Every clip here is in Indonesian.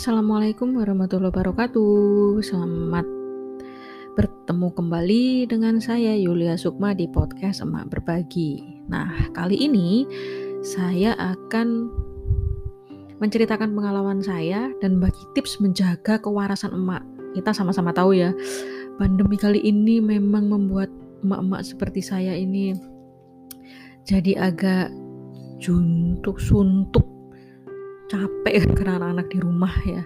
Assalamualaikum warahmatullahi wabarakatuh. Selamat bertemu kembali dengan saya Yulia Sukma di podcast Emak Berbagi. Nah, kali ini saya akan menceritakan pengalaman saya dan bagi tips menjaga kewarasan emak. Kita sama-sama tahu ya, pandemi kali ini memang membuat emak-emak seperti saya ini jadi agak juntuk suntuk capek karena anak-anak di rumah ya.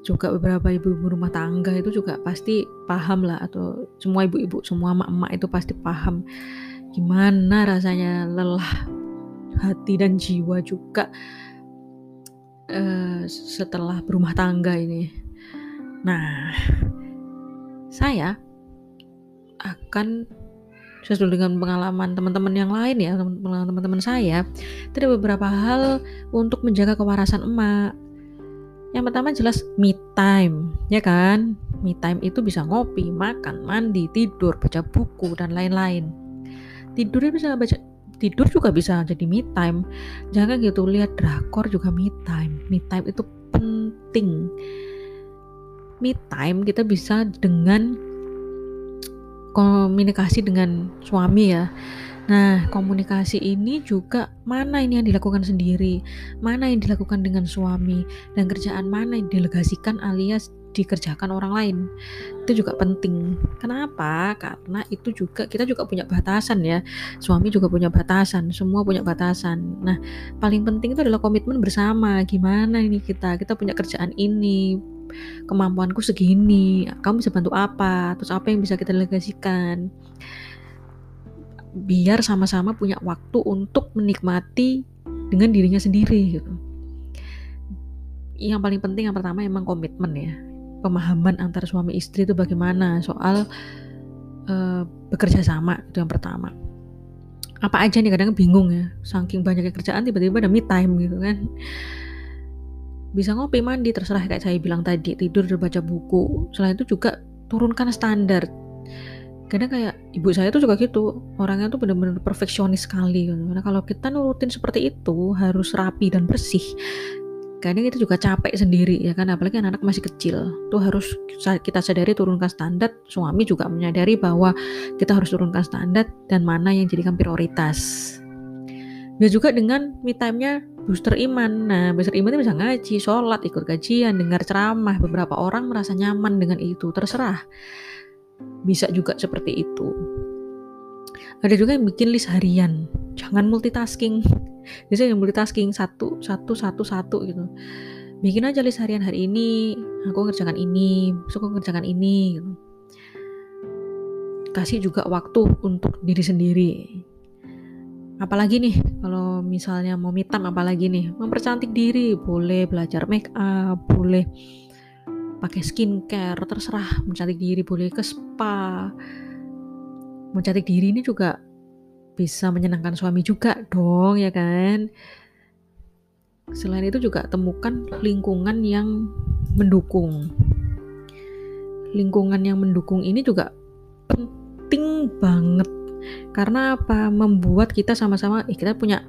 Juga beberapa ibu-ibu rumah tangga itu juga pasti paham lah atau semua ibu-ibu semua emak-emak itu pasti paham gimana rasanya lelah hati dan jiwa juga uh, setelah berumah tangga ini. Nah saya akan sesuai dengan pengalaman teman-teman yang lain ya teman-teman saya itu ada beberapa hal untuk menjaga kewarasan emak. Yang pertama jelas me time ya kan? Me time itu bisa ngopi makan mandi tidur baca buku dan lain-lain. Tidurnya bisa baca tidur juga bisa jadi me time. Jangan gitu lihat drakor juga me time. Me time itu penting. Me time kita bisa dengan komunikasi dengan suami ya. Nah, komunikasi ini juga mana ini yang dilakukan sendiri, mana yang dilakukan dengan suami, dan kerjaan mana yang delegasikan alias dikerjakan orang lain. Itu juga penting. Kenapa? Karena itu juga kita juga punya batasan ya. Suami juga punya batasan, semua punya batasan. Nah, paling penting itu adalah komitmen bersama. Gimana ini kita? Kita punya kerjaan ini, kemampuanku segini kamu bisa bantu apa terus apa yang bisa kita delegasikan biar sama-sama punya waktu untuk menikmati dengan dirinya sendiri gitu. Yang paling penting yang pertama emang komitmen ya. Pemahaman antara suami istri itu bagaimana soal uh, bekerja sama itu yang pertama. Apa aja nih kadang bingung ya. Saking banyaknya kerjaan tiba-tiba ada me time gitu kan bisa ngopi mandi terserah kayak saya bilang tadi tidur dan baca buku. Selain itu juga turunkan standar. Karena kayak ibu saya tuh juga gitu orangnya tuh benar-benar perfeksionis sekali karena kalau kita nurutin seperti itu harus rapi dan bersih kadang kita juga capek sendiri ya kan? Apalagi anak-anak masih kecil tuh harus kita sadari turunkan standar. Suami juga menyadari bahwa kita harus turunkan standar dan mana yang jadikan prioritas dan juga dengan me time-nya booster iman. Nah, booster iman itu bisa ngaji, sholat, ikut kajian, dengar ceramah. Beberapa orang merasa nyaman dengan itu, terserah. Bisa juga seperti itu. Ada juga yang bikin list harian. Jangan multitasking. Biasanya yang multitasking satu, satu, satu, satu gitu. Bikin aja list harian hari ini. Aku ngerjakan ini, besok aku ngerjakan ini. Gitu. Kasih juga waktu untuk diri sendiri apalagi nih kalau misalnya mau mitam apalagi nih mempercantik diri boleh belajar make up boleh pakai skincare terserah mencantik diri boleh ke spa. Mencantik diri ini juga bisa menyenangkan suami juga dong ya kan? Selain itu juga temukan lingkungan yang mendukung. Lingkungan yang mendukung ini juga penting banget karena apa? Membuat kita sama-sama eh, kita punya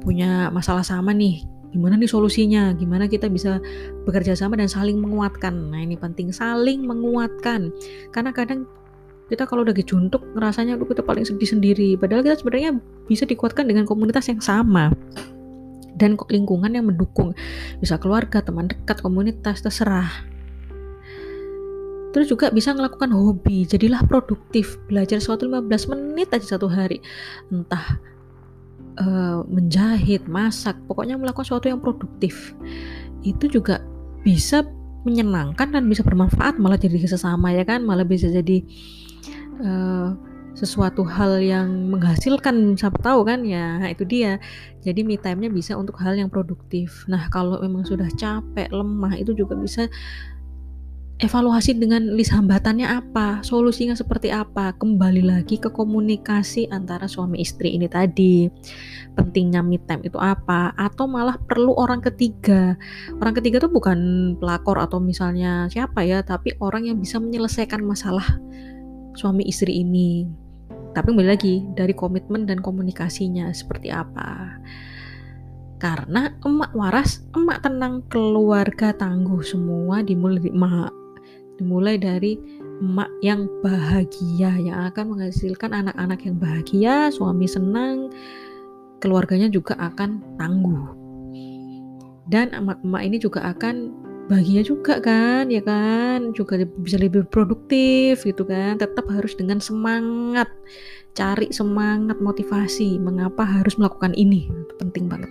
punya masalah sama nih. Gimana nih solusinya? Gimana kita bisa bekerja sama dan saling menguatkan? Nah ini penting saling menguatkan. Karena kadang kita kalau udah juntuk ngerasanya aduh kita paling sedih sendiri. Padahal kita sebenarnya bisa dikuatkan dengan komunitas yang sama dan lingkungan yang mendukung. Bisa keluarga teman dekat komunitas terserah Terus juga bisa melakukan hobi, jadilah produktif, belajar suatu 15 menit aja satu hari. Entah uh, menjahit, masak, pokoknya melakukan sesuatu yang produktif. Itu juga bisa menyenangkan dan bisa bermanfaat. Malah jadi sesama ya kan, malah bisa jadi uh, sesuatu hal yang menghasilkan. Siapa tahu kan? Ya itu dia. Jadi me time-nya bisa untuk hal yang produktif. Nah kalau memang sudah capek lemah itu juga bisa evaluasi dengan list hambatannya apa, solusinya seperti apa, kembali lagi ke komunikasi antara suami istri ini tadi. Pentingnya me time itu apa, atau malah perlu orang ketiga. Orang ketiga itu bukan pelakor atau misalnya siapa ya, tapi orang yang bisa menyelesaikan masalah suami istri ini. Tapi kembali lagi dari komitmen dan komunikasinya seperti apa. Karena emak waras, emak tenang, keluarga tangguh semua dimulai emak. Dimulai dari emak yang bahagia yang akan menghasilkan anak-anak yang bahagia, suami senang, keluarganya juga akan tangguh. Dan emak-emak ini juga akan bahagia juga kan, ya kan? Juga bisa lebih produktif gitu kan. Tetap harus dengan semangat, cari semangat motivasi mengapa harus melakukan ini. Itu penting banget.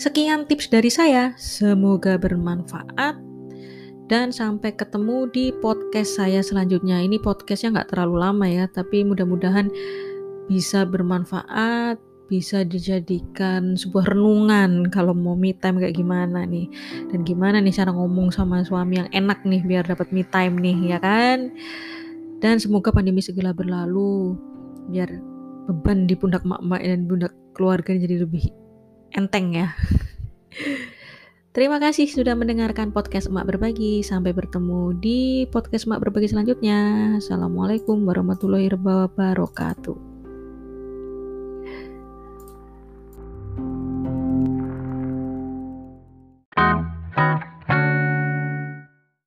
Sekian tips dari saya, semoga bermanfaat dan sampai ketemu di podcast saya selanjutnya. Ini podcastnya nggak terlalu lama ya, tapi mudah-mudahan bisa bermanfaat bisa dijadikan sebuah renungan kalau mau me time kayak gimana nih. Dan gimana nih cara ngomong sama suami yang enak nih biar dapat me time nih ya kan? Dan semoga pandemi segera berlalu biar beban di pundak mak-mak dan pundak keluarga jadi lebih enteng ya Terima kasih sudah mendengarkan podcast Emak Berbagi. Sampai bertemu di podcast Emak Berbagi selanjutnya. Assalamualaikum warahmatullahi wabarakatuh.